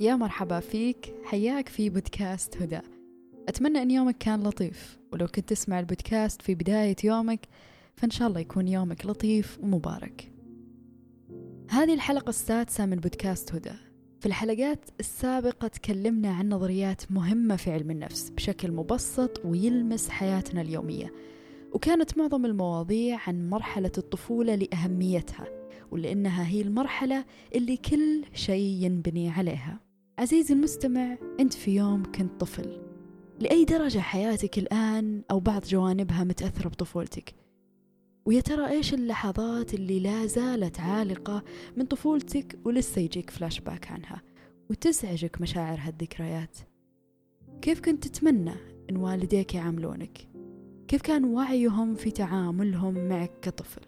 يا مرحبا فيك حياك في بودكاست هدى. أتمنى أن يومك كان لطيف ولو كنت تسمع البودكاست في بداية يومك فإن شاء الله يكون يومك لطيف ومبارك. هذه الحلقة السادسة من بودكاست هدى. في الحلقات السابقة تكلمنا عن نظريات مهمة في علم النفس بشكل مبسط ويلمس حياتنا اليومية. وكانت معظم المواضيع عن مرحلة الطفولة لأهميتها ولأنها هي المرحلة اللي كل شيء ينبني عليها. عزيزي المستمع أنت في يوم كنت طفل. لأي درجة حياتك الآن أو بعض جوانبها متأثرة بطفولتك؟ ويا ترى إيش اللحظات اللي لا زالت عالقة من طفولتك ولسه يجيك فلاش باك عنها وتزعجك مشاعر هالذكريات؟ كيف كنت تتمنى إن والديك يعاملونك؟ كيف كان وعيهم في تعاملهم معك كطفل؟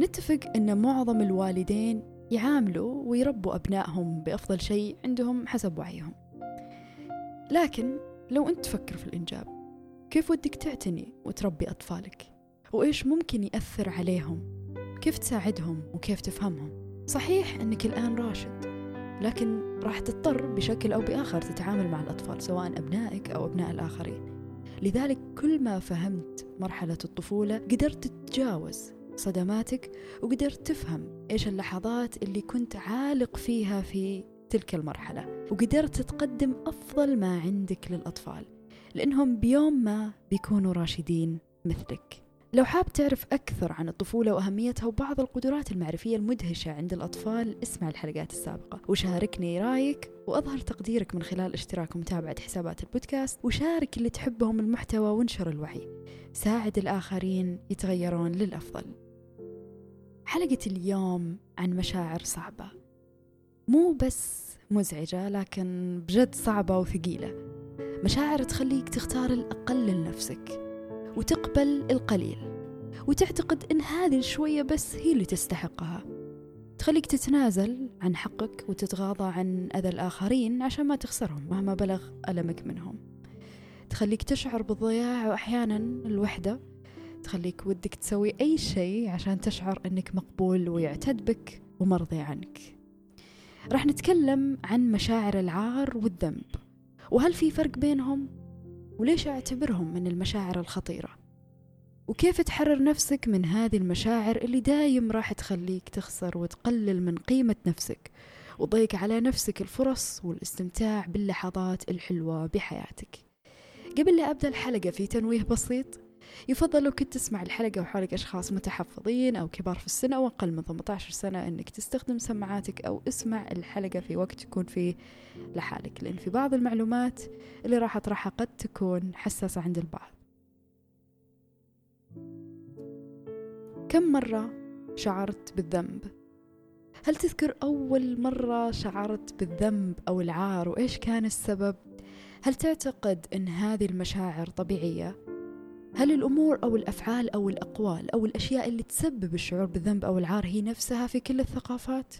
نتفق أن معظم الوالدين يعاملوا ويربوا أبنائهم بأفضل شيء عندهم حسب وعيهم. لكن لو أنت تفكر في الإنجاب كيف ودك تعتني وتربي أطفالك؟ وإيش ممكن يأثر عليهم؟ كيف تساعدهم وكيف تفهمهم؟ صحيح أنك الآن راشد لكن راح تضطر بشكل أو بآخر تتعامل مع الأطفال سواء أبنائك أو أبناء الآخرين. لذلك كل ما فهمت مرحلة الطفولة قدرت تتجاوز صدماتك وقدرت تفهم إيش اللحظات اللي كنت عالق فيها في تلك المرحلة وقدرت تقدم أفضل ما عندك للأطفال لأنهم بيوم ما بيكونوا راشدين مثلك. لو حاب تعرف أكثر عن الطفولة وأهميتها وبعض القدرات المعرفية المدهشة عند الأطفال اسمع الحلقات السابقة. وشاركني رأيك وأظهر تقديرك من خلال اشتراك ومتابعة حسابات البودكاست وشارك اللي تحبهم المحتوى وانشر الوعي. ساعد الآخرين يتغيرون للأفضل. حلقة اليوم عن مشاعر صعبة. مو بس مزعجة لكن بجد صعبة وثقيلة. مشاعر تخليك تختار الأقل لنفسك وتقبل القليل وتعتقد إن هذه الشوية بس هي اللي تستحقها. تخليك تتنازل عن حقك وتتغاضى عن أذى الآخرين عشان ما تخسرهم مهما بلغ ألمك منهم. تخليك تشعر بالضياع وأحيانا الوحدة تخليك ودك تسوي أي شيء عشان تشعر أنك مقبول ويعتد بك ومرضي عنك. راح نتكلم عن مشاعر العار والذنب. وهل في فرق بينهم؟ وليش أعتبرهم من المشاعر الخطيرة؟ وكيف تحرر نفسك من هذه المشاعر اللي دايم راح تخليك تخسر وتقلل من قيمة نفسك وتضيق على نفسك الفرص والاستمتاع باللحظات الحلوة بحياتك؟ قبل لا أبدأ الحلقة في تنويه بسيط يفضل لو كنت تسمع الحلقة وحولك أشخاص متحفظين أو كبار في السن أو أقل من 18 سنة أنك تستخدم سماعاتك أو اسمع الحلقة في وقت تكون فيه لحالك لأن في بعض المعلومات اللي راح أطرحها قد تكون حساسة عند البعض كم مرة شعرت بالذنب؟ هل تذكر أول مرة شعرت بالذنب أو العار وإيش كان السبب؟ هل تعتقد أن هذه المشاعر طبيعية؟ هل الأمور أو الأفعال أو الأقوال أو الأشياء اللي تسبب الشعور بالذنب أو العار هي نفسها في كل الثقافات؟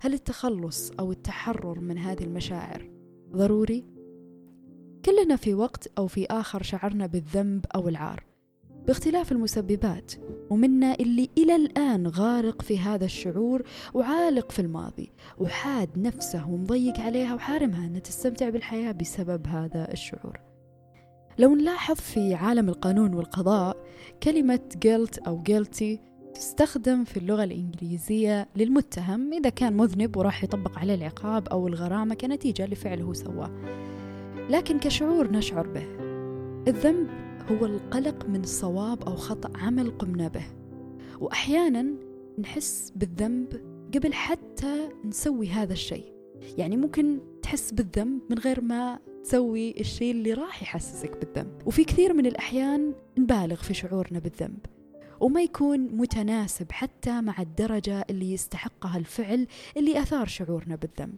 هل التخلص أو التحرر من هذه المشاعر ضروري؟ كلنا في وقت أو في آخر شعرنا بالذنب أو العار باختلاف المسببات ومنا اللي إلى الآن غارق في هذا الشعور وعالق في الماضي وحاد نفسه ومضيق عليها وحارمها أن تستمتع بالحياة بسبب هذا الشعور لو نلاحظ في عالم القانون والقضاء كلمة guilt أو guilty تستخدم في اللغة الإنجليزية للمتهم إذا كان مذنب وراح يطبق عليه العقاب أو الغرامة كنتيجة لفعله سواه. لكن كشعور نشعر به الذنب هو القلق من صواب أو خطأ عمل قمنا به. وأحيانا نحس بالذنب قبل حتى نسوي هذا الشيء. يعني ممكن تحس بالذنب من غير ما تسوي الشيء اللي راح يحسسك بالذنب. وفي كثير من الأحيان نبالغ في شعورنا بالذنب وما يكون متناسب حتى مع الدرجة اللي يستحقها الفعل اللي أثار شعورنا بالذنب.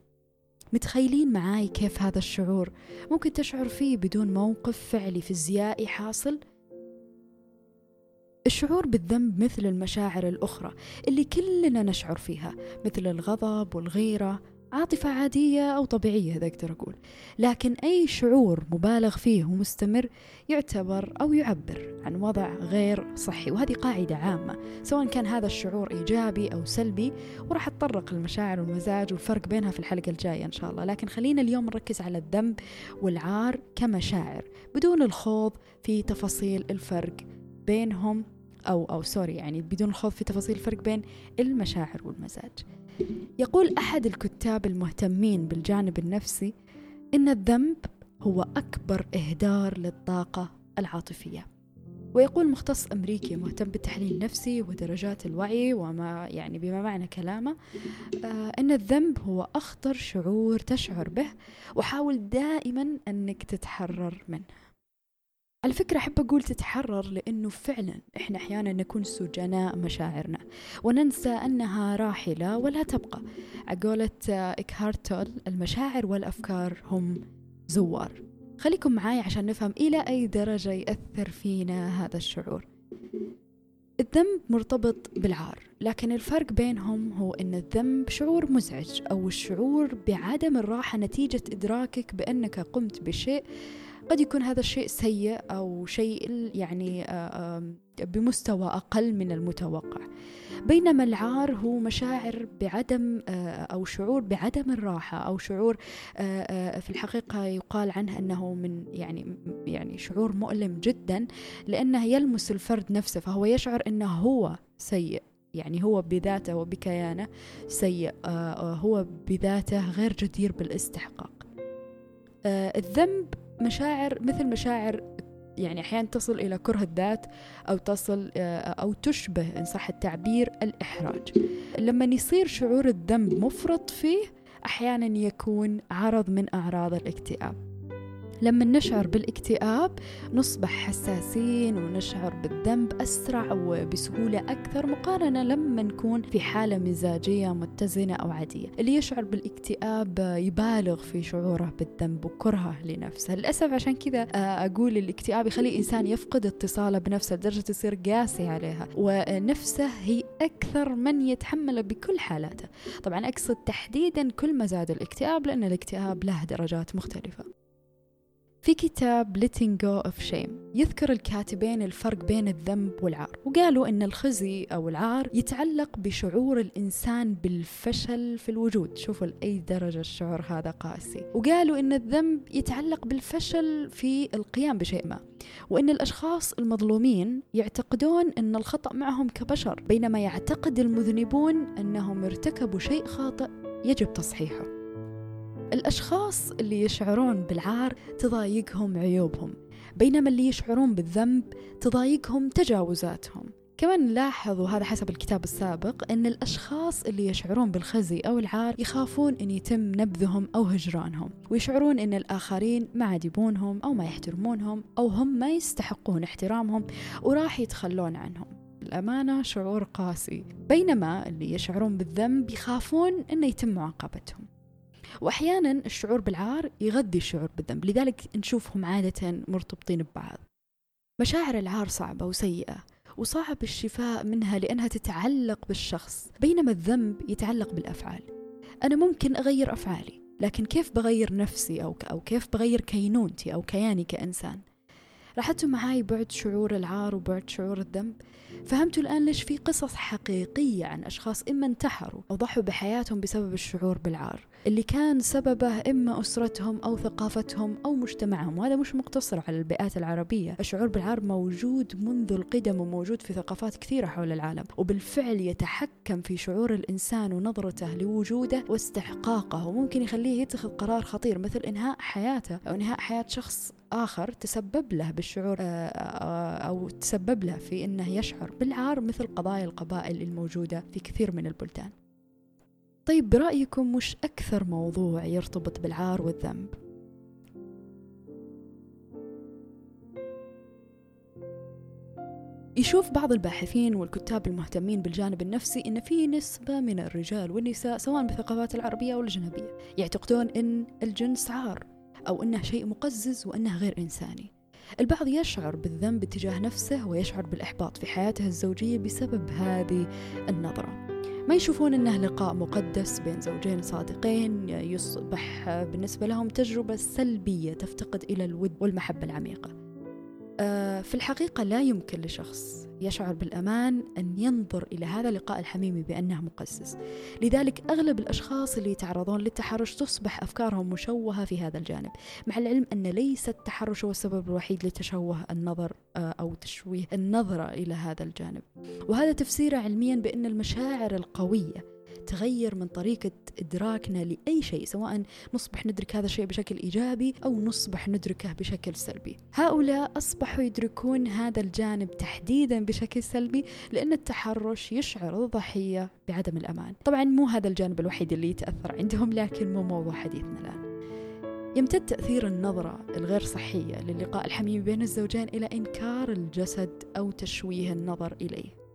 متخيلين معاي كيف هذا الشعور ممكن تشعر فيه بدون موقف فعلي فيزيائي حاصل؟ الشعور بالذنب مثل المشاعر الأخرى اللي كلنا نشعر فيها مثل الغضب والغيرة. عاطفة عادية أو طبيعية إذا أقدر أقول. لكن أي شعور مبالغ فيه ومستمر يعتبر أو يعبر عن وضع غير صحي. وهذه قاعدة عامة سواء كان هذا الشعور إيجابي أو سلبي وراح أتطرق المشاعر والمزاج والفرق بينها في الحلقة الجاية إن شاء الله. لكن خلينا اليوم نركز على الذنب والعار كمشاعر بدون الخوض في تفاصيل الفرق بينهم أو أو سوري يعني بدون الخوض في تفاصيل الفرق بين المشاعر والمزاج. يقول أحد الكتاب المهتمين بالجانب النفسي إن الذنب هو أكبر إهدار للطاقة العاطفية. ويقول مختص أمريكي مهتم بالتحليل النفسي ودرجات الوعي وما يعني بما معنى كلامه آه أن الذنب هو أخطر شعور تشعر به وحاول دائما أنك تتحرر منه. على فكرة أحب أقول تتحرر لأنه فعلا إحنا أحيانا نكون سجناء مشاعرنا وننسى أنها راحلة ولا تبقى. عقولة إكهارتول المشاعر والأفكار هم زوار. خليكم معاي عشان نفهم إلى أي درجة يأثر فينا هذا الشعور. الذنب مرتبط بالعار لكن الفرق بينهم هو أن الذنب شعور مزعج أو الشعور بعدم الراحة نتيجة إدراكك بأنك قمت بشيء قد يكون هذا الشيء سيء أو شيء يعني آه، بمستوى أقل من المتوقع. بينما العار هو مشاعر بعدم آه، أو شعور بعدم الراحة أو شعور آه، في الحقيقة يقال عنه أنه من يعني يعني شعور مؤلم جدا لأنه يلمس الفرد نفسه فهو يشعر أنه هو سيء يعني هو بذاته وبكيانه سيء هو بذاته غير جدير بالإستحقاق. الذنب مشاعر مثل مشاعر يعني أحيانا تصل إلى كره الذات أو تصل آه، أو تشبه إن صح التعبير الإحراج. لما يصير شعور الذنب مفرط فيه أحيانا يكون عرض من أعراض الاكتئاب. لما نشعر بالاكتئاب نصبح حساسين ونشعر بالذنب أسرع وبسهولة أكثر مقارنة لما نكون في حالة مزاجية متزنة أو عادية. اللي يشعر بالاكتئاب يبالغ في شعوره بالذنب وكرهه لنفسه. للأسف عشان كذا آه، أقول الاكتئاب يخلي الإنسان يفقد اتصاله بنفسه لدرجة يصير قاسي عليها ونفسه هي أكثر من يتحمله بكل حالاته. طبعا أقصد تحديدا كل ما زاد الاكتئاب لأن الاكتئاب له درجات مختلفة. في كتاب Letting Go of Shame. يذكر الكاتبين الفرق بين الذنب والعار. وقالوا أن الخزي أو العار يتعلق بشعور الإنسان بالفشل في الوجود. شوفوا لأي درجة الشعور هذا قاسي. وقالوا أن الذنب يتعلق بالفشل في القيام بشيء ما. وأن الأشخاص المظلومين يعتقدون أن الخطأ معهم كبشر. بينما يعتقد المذنبون أنهم ارتكبوا شيء خاطئ يجب تصحيحه. الأشخاص اللي يشعرون بالعار تضايقهم عيوبهم بينما اللي يشعرون بالذنب تضايقهم تجاوزاتهم. كمان نلاحظ وهذا حسب الكتاب السابق أن الأشخاص اللي يشعرون بالخزي أو العار يخافون أن يتم نبذهم أو هجرانهم ويشعرون أن الآخرين ما عاد يبونهم أو ما يحترمونهم أو هم ما يستحقون احترامهم وراح يتخلون عنهم. الأمانة شعور قاسي بينما اللي يشعرون بالذنب يخافون أنه يتم معاقبتهم. وأحيانا الشعور بالعار يغذي الشعور بالذنب لذلك نشوفهم عادة مرتبطين ببعض. مشاعر العار صعبة وسيئة وصعب الشفاء منها لأنها تتعلق بالشخص بينما الذنب يتعلق بالأفعال. أنا ممكن أغير أفعالي لكن كيف بغير نفسي أو, أو كيف بغير كينونتي أو كياني كإنسان؟ لاحظتوا معاي بعد شعور العار وبعد شعور الذنب؟ فهمتوا الآن ليش في قصص حقيقية عن أشخاص إما انتحروا أو ضحوا بحياتهم بسبب الشعور بالعار. اللي كان سببه إما أسرتهم أو ثقافتهم أو مجتمعهم وهذا مش مقتصر على البيئات العربية. الشعور بالعار موجود منذ القدم وموجود في ثقافات كثيرة حول العالم وبالفعل يتحكم في شعور الإنسان ونظرته لوجوده واستحقاقه وممكن يخليه يتخذ قرار خطير مثل إنهاء حياته أو إنهاء حياة شخص آخر تسبب له بالشعور آه، آه، أو تسبب له في أنه يشعر بالعار مثل قضايا القبائل الموجودة في كثير من البلدان. طيب برأيكم مش أكثر موضوع يرتبط بالعار والذنب؟ يشوف بعض الباحثين والكتاب المهتمين بالجانب النفسي إن في نسبة من الرجال والنساء سواء بالثقافات العربية أو الأجنبية يعتقدون إن الجنس عار أو إنه شيء مقزز وإنه غير إنساني البعض يشعر بالذنب تجاه نفسه ويشعر بالإحباط في حياته الزوجية بسبب هذه النظرة ما يشوفون أنه لقاء مقدس بين زوجين صادقين يصبح بالنسبة لهم تجربة سلبية تفتقد إلى الود والمحبة العميقة. آه، في الحقيقة لا يمكن لشخص يشعر بالأمان أن ينظر إلى هذا اللقاء الحميمي بأنه مقزز. لذلك أغلب الأشخاص اللي يتعرضون للتحرش تصبح أفكارهم مشوهة في هذا الجانب مع العلم أن ليس التحرش هو السبب الوحيد لتشوه النظر آه، أو تشويه النظرة إلى هذا الجانب. وهذا تفسيره علميا بأن المشاعر القوية تغير من طريقة إدراكنا لأي شيء سواء نصبح ندرك هذا الشيء بشكل إيجابي أو نصبح ندركه بشكل سلبي. هؤلاء أصبحوا يدركون هذا الجانب تحديدا بشكل سلبي لأن التحرش يشعر الضحية بعدم الأمان. طبعا مو هذا الجانب الوحيد اللي يتأثر عندهم لكن مو موضوع حديثنا الآن. يمتد تأثير النظرة الغير صحية للقاء الحميمي بين الزوجين إلى إنكار الجسد أو تشويه النظر إليه.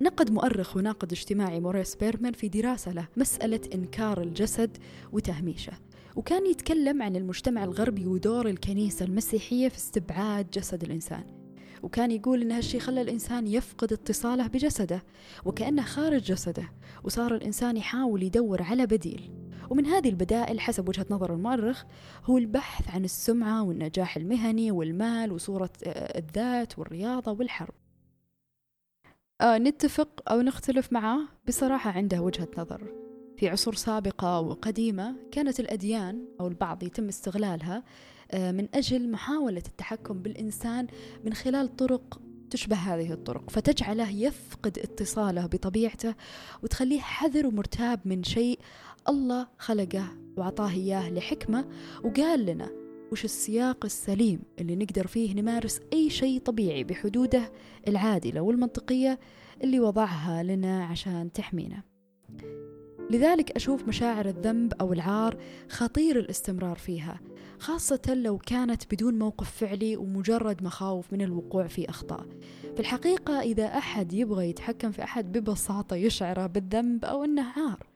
نقد مؤرخ وناقد اجتماعي موريس بيرمان في دراسة له مسألة إنكار الجسد وتهميشه. وكان يتكلم عن المجتمع الغربي ودور الكنيسة المسيحية في استبعاد جسد الإنسان. وكان يقول إن هالشي خلى الإنسان يفقد اتصاله بجسده وكأنه خارج جسده وصار الإنسان يحاول يدور على بديل. ومن هذه البدائل حسب وجهة نظر المؤرخ هو البحث عن السمعة والنجاح المهني والمال وصورة آه، الذات والرياضة والحرب. آه نتفق أو نختلف معه بصراحة عنده وجهة نظر. في عصور سابقة وقديمة كانت الأديان أو البعض يتم استغلالها آه من أجل محاولة التحكم بالإنسان من خلال طرق تشبه هذه الطرق. فتجعله يفقد اتصاله بطبيعته وتخليه حذر ومرتاب من شيء الله خلقه وعطاه إياه لحكمة وقال لنا وش السياق السليم اللي نقدر فيه نمارس أي شيء طبيعي بحدوده العادلة والمنطقية اللي وضعها لنا عشان تحمينا. لذلك أشوف مشاعر الذنب أو العار خطير الاستمرار فيها خاصة لو كانت بدون موقف فعلي ومجرد مخاوف من الوقوع في أخطاء. في الحقيقة إذا أحد يبغى يتحكم في أحد ببساطة يشعره بالذنب أو أنه عار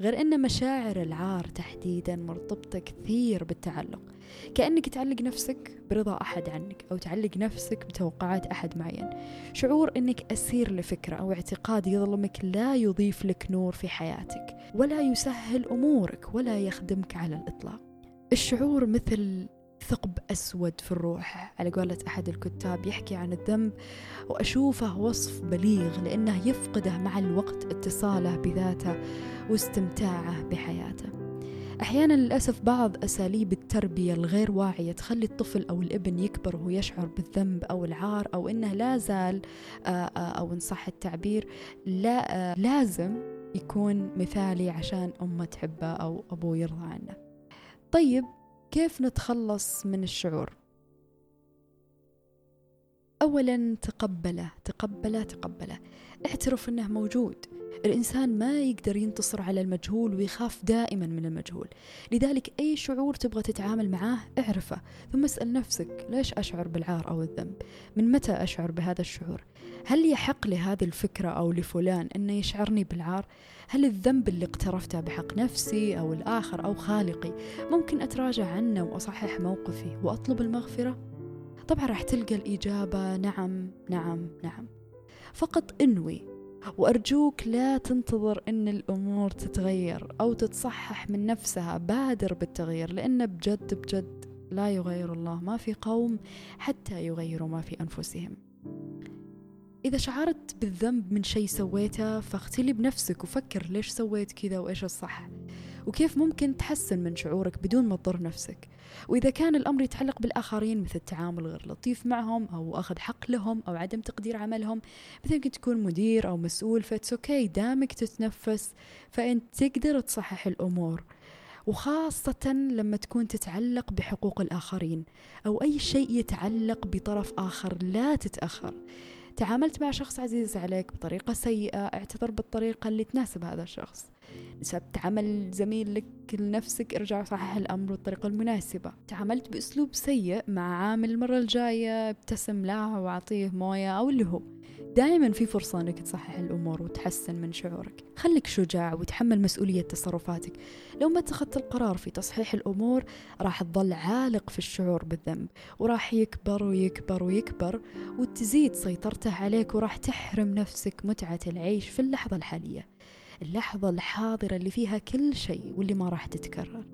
غير أن مشاعر العار تحديدا مرتبطة كثير بالتعلق. كأنك تعلق نفسك برضا أحد عنك أو تعلق نفسك بتوقعات أحد معين. شعور أنك أسير لفكرة أو اعتقاد يظلمك لا يضيف لك نور في حياتك ولا يسهل أمورك ولا يخدمك على الإطلاق. الشعور مثل ثقب أسود في الروح على قولة أحد الكتاب يحكي عن الذنب وأشوفه وصف بليغ لأنه يفقده مع الوقت اتصاله بذاته واستمتاعه بحياته. أحيانا للأسف بعض أساليب التربية الغير واعية تخلي الطفل أو الابن يكبر وهو يشعر بالذنب أو العار أو أنه لا زال آه، آه، أو إن صح التعبير لا آه، لازم يكون مثالي عشان أمة تحبه أو أبوه يرضى عنه. طيب كيف نتخلص من الشعور؟ أولا تقبله تقبله تقبله. اعترف أنه موجود. الإنسان ما يقدر ينتصر على المجهول ويخاف دائما من المجهول. لذلك أي شعور تبغى تتعامل معاه اعرفه ثم اسأل نفسك ليش أشعر بالعار أو الذنب؟ من متى أشعر بهذا الشعور؟ هل يحق لهذه الفكرة أو لفلان أنه يشعرني بالعار؟ هل الذنب اللي اقترفته بحق نفسي أو الآخر أو خالقي؟ ممكن أتراجع عنه وأصحح موقفي وأطلب المغفرة؟ طبعا راح تلقى الإجابة نعم نعم نعم. فقط إنوي وأرجوك لا تنتظر أن الأمور تتغير أو تتصحح من نفسها. بادر بالتغيير لأن بجد بجد لا يغير الله ما في قوم حتى يغيروا ما في أنفسهم. إذا شعرت بالذنب من شيء سويته فاختلي بنفسك وفكر ليش سويت كذا وإيش الصح. وكيف ممكن تحسن من شعورك بدون ما تضر نفسك. وإذا كان الأمر يتعلق بالآخرين مثل التعامل غير لطيف معهم أو أخذ حق لهم أو عدم تقدير عملهم مثل يمكن تكون مدير أو مسؤول ف it's okay دامك تتنفس فأنت تقدر تصحح الأمور. وخاصة لما تكون تتعلق بحقوق الآخرين أو أي شيء يتعلق بطرف آخر لا تتأخر. تعاملت مع شخص عزيز عليك بطريقة سيئة اعتذر بالطريقة اللي تناسب هذا الشخص. سبت عمل زميل لك لنفسك ارجع صحح الأمر بالطريقة المناسبة. تعاملت بأسلوب سيء مع عامل المرة الجاية ابتسم له وأعطيه موية أو اللي هو. دائما في فرصة أنك تصحح الأمور وتحسن من شعورك. خليك شجاع وتحمل مسؤولية تصرفاتك. لو ما اتخذت القرار في تصحيح الأمور راح تظل عالق في الشعور بالذنب وراح يكبر ويكبر ويكبر وتزيد سيطرته عليك وراح تحرم نفسك متعة العيش في اللحظة الحالية. اللحظة الحاضرة اللي فيها كل شيء واللي ما راح تتكرر.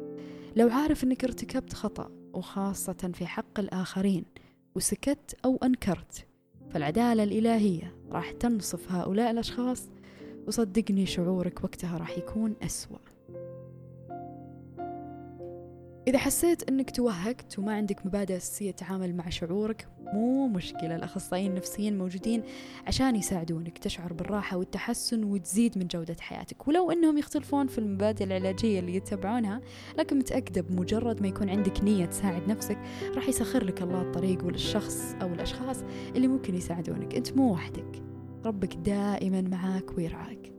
لو عارف أنك ارتكبت خطأ وخاصة في حق الآخرين وسكت أو أنكرت فالعدالة الإلهية راح تنصف هؤلاء الأشخاص وصدقني شعورك وقتها راح يكون أسوأ. إذا حسيت أنك توهقت وما عندك مبادئ أساسية تتعامل مع شعورك مو مشكلة. الأخصائيين النفسيين موجودين عشان يساعدونك تشعر بالراحة والتحسن وتزيد من جودة حياتك. ولو أنهم يختلفون في المبادئ العلاجية اللي يتبعونها لكن متأكدة بمجرد ما يكون عندك نية تساعد نفسك راح يسخر لك الله الطريق وللشخص أو الأشخاص اللي ممكن يساعدونك. أنت مو وحدك. ربك دائما معاك ويرعاك.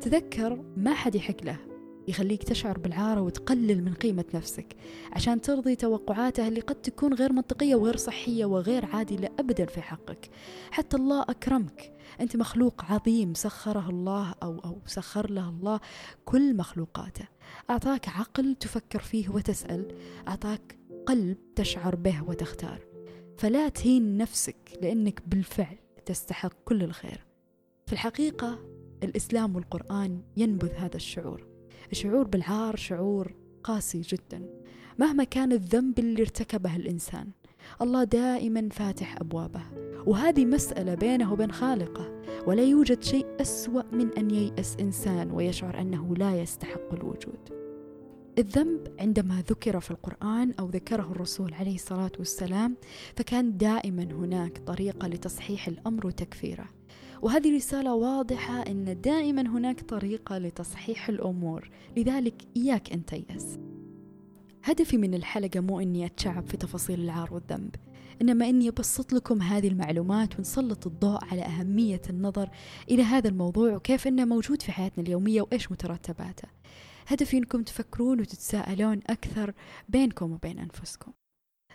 تذكر ما حد يحق له. يخليك تشعر بالعارة وتقلل من قيمة نفسك عشان ترضي توقعاته اللي قد تكون غير منطقية وغير صحية وغير عادلة أبدا في حقك. حتى الله أكرمك. أنت مخلوق عظيم. سخره الله أو, أو سخر له الله كل مخلوقاته. أعطاك عقل تفكر فيه وتسأل. أعطاك قلب تشعر به وتختار. فلا تهين نفسك لأنك بالفعل تستحق كل الخير. في الحقيقة الإسلام والقرآن ينبذ هذا الشعور. الشعور بالعار شعور قاسي جدا. مهما كان الذنب اللي ارتكبه الإنسان الله دائما فاتح أبوابه. وهذه مسألة بينه وبين خالقه ولا يوجد شيء أسوأ من أن ييأس إنسان ويشعر أنه لا يستحق الوجود. الذنب عندما ذكر في القرآن أو ذكره الرسول عليه الصلاة والسلام فكان دائما هناك طريقة لتصحيح الأمر وتكفيره. وهذه رسالة واضحة أن دائما هناك طريقة لتصحيح الأمور. لذلك إياك أن تيأس. هدفي من الحلقة مو أني أتشعب في تفاصيل العار والذنب إنما إني أبسط لكم هذه المعلومات ونسلط الضوء على أهمية النظر إلى هذا الموضوع وكيف إنه موجود في حياتنا اليومية وإيش مترتباته. هدفي إنكم تفكرون وتتساءلون أكثر بينكم وبين أنفسكم.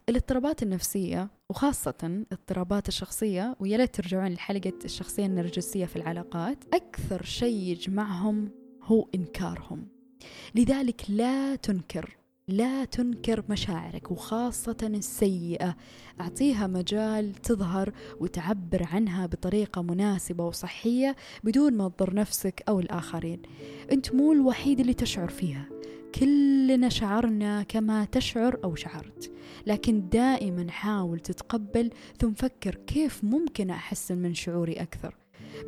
الاضطرابات النفسية وخاصة الاضطرابات الشخصية ويا ليت ترجعون لحلقة الشخصية النرجسية في العلاقات أكثر شيء يجمعهم هو إنكارهم. لذلك لا تنكر لا تنكر مشاعرك وخاصة السيئة. أعطيها مجال تظهر وتعبر عنها بطريقة مناسبة وصحية بدون ما تضر نفسك أو الآخرين. أنت مو الوحيد اللي تشعر فيها. كلنا شعرنا كما تشعر أو شعرت. لكن دائما حاول تتقبل ثم فكر كيف ممكن أحسن من شعوري أكثر.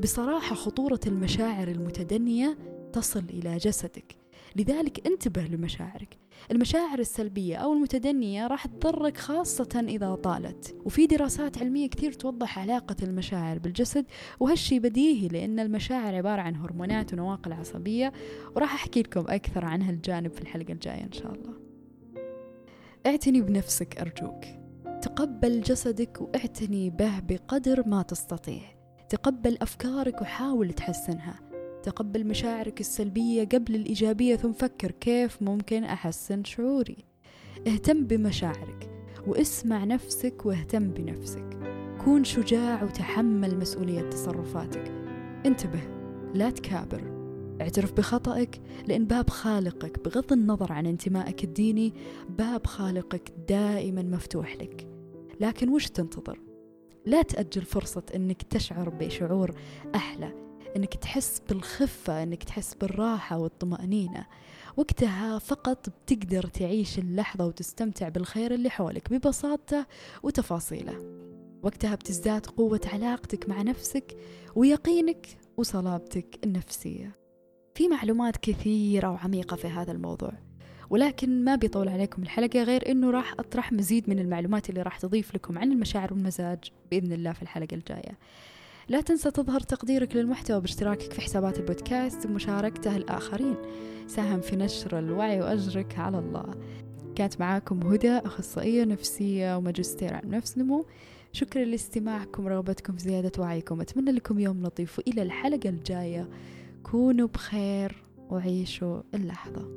بصراحة خطورة المشاعر المتدنية تصل إلى جسدك. لذلك انتبه لمشاعرك. المشاعر السلبية أو المتدنية راح تضرك خاصة إذا طالت. وفي دراسات علمية كثير توضح علاقة المشاعر بالجسد وهالشي بديهي لأن المشاعر عبارة عن هرمونات ونواقل عصبية. وراح أحكي لكم أكثر عن هالجانب في الحلقة الجاية إن شاء الله. اعتني بنفسك أرجوك. تقبل جسدك واعتني به بقدر ما تستطيع. تقبل أفكارك وحاول تحسنها. تقبل مشاعرك السلبية قبل الإيجابية ثم فكر كيف ممكن أحسن شعوري. اهتم بمشاعرك واسمع نفسك واهتم بنفسك. كون شجاع وتحمل مسؤولية تصرفاتك. انتبه لا تكابر. اعترف بخطأك لأن باب خالقك بغض النظر عن انتمائك الديني باب خالقك دائما مفتوح لك. لكن وش تنتظر؟ لا تأجل فرصة أنك تشعر بشعور أحلى. أنك تحس بالخفة أنك تحس بالراحة والطمأنينة. وقتها فقط بتقدر تعيش اللحظة وتستمتع بالخير اللي حولك ببساطته وتفاصيله. وقتها بتزداد قوة علاقتك مع نفسك ويقينك وصلابتك النفسية. في معلومات كثيرة وعميقة في هذا الموضوع. ولكن ما بيطول عليكم الحلقة غير أنه راح أطرح مزيد من المعلومات اللي راح تضيف لكم عن المشاعر والمزاج بإذن الله في الحلقة الجاية. لا تنسى تظهر تقديرك للمحتوى باشتراكك في حسابات البودكاست ومشاركته الآخرين. ساهم في نشر الوعي وأجرك على الله. كانت معاكم هدى أخصائية نفسية وماجستير عن نفس نمو. شكرا لاستماعكم ورغبتكم في زيادة وعيكم. أتمنى لكم يوم لطيف وإلى الحلقة الجاية. كونوا بخير وعيشوا اللحظة.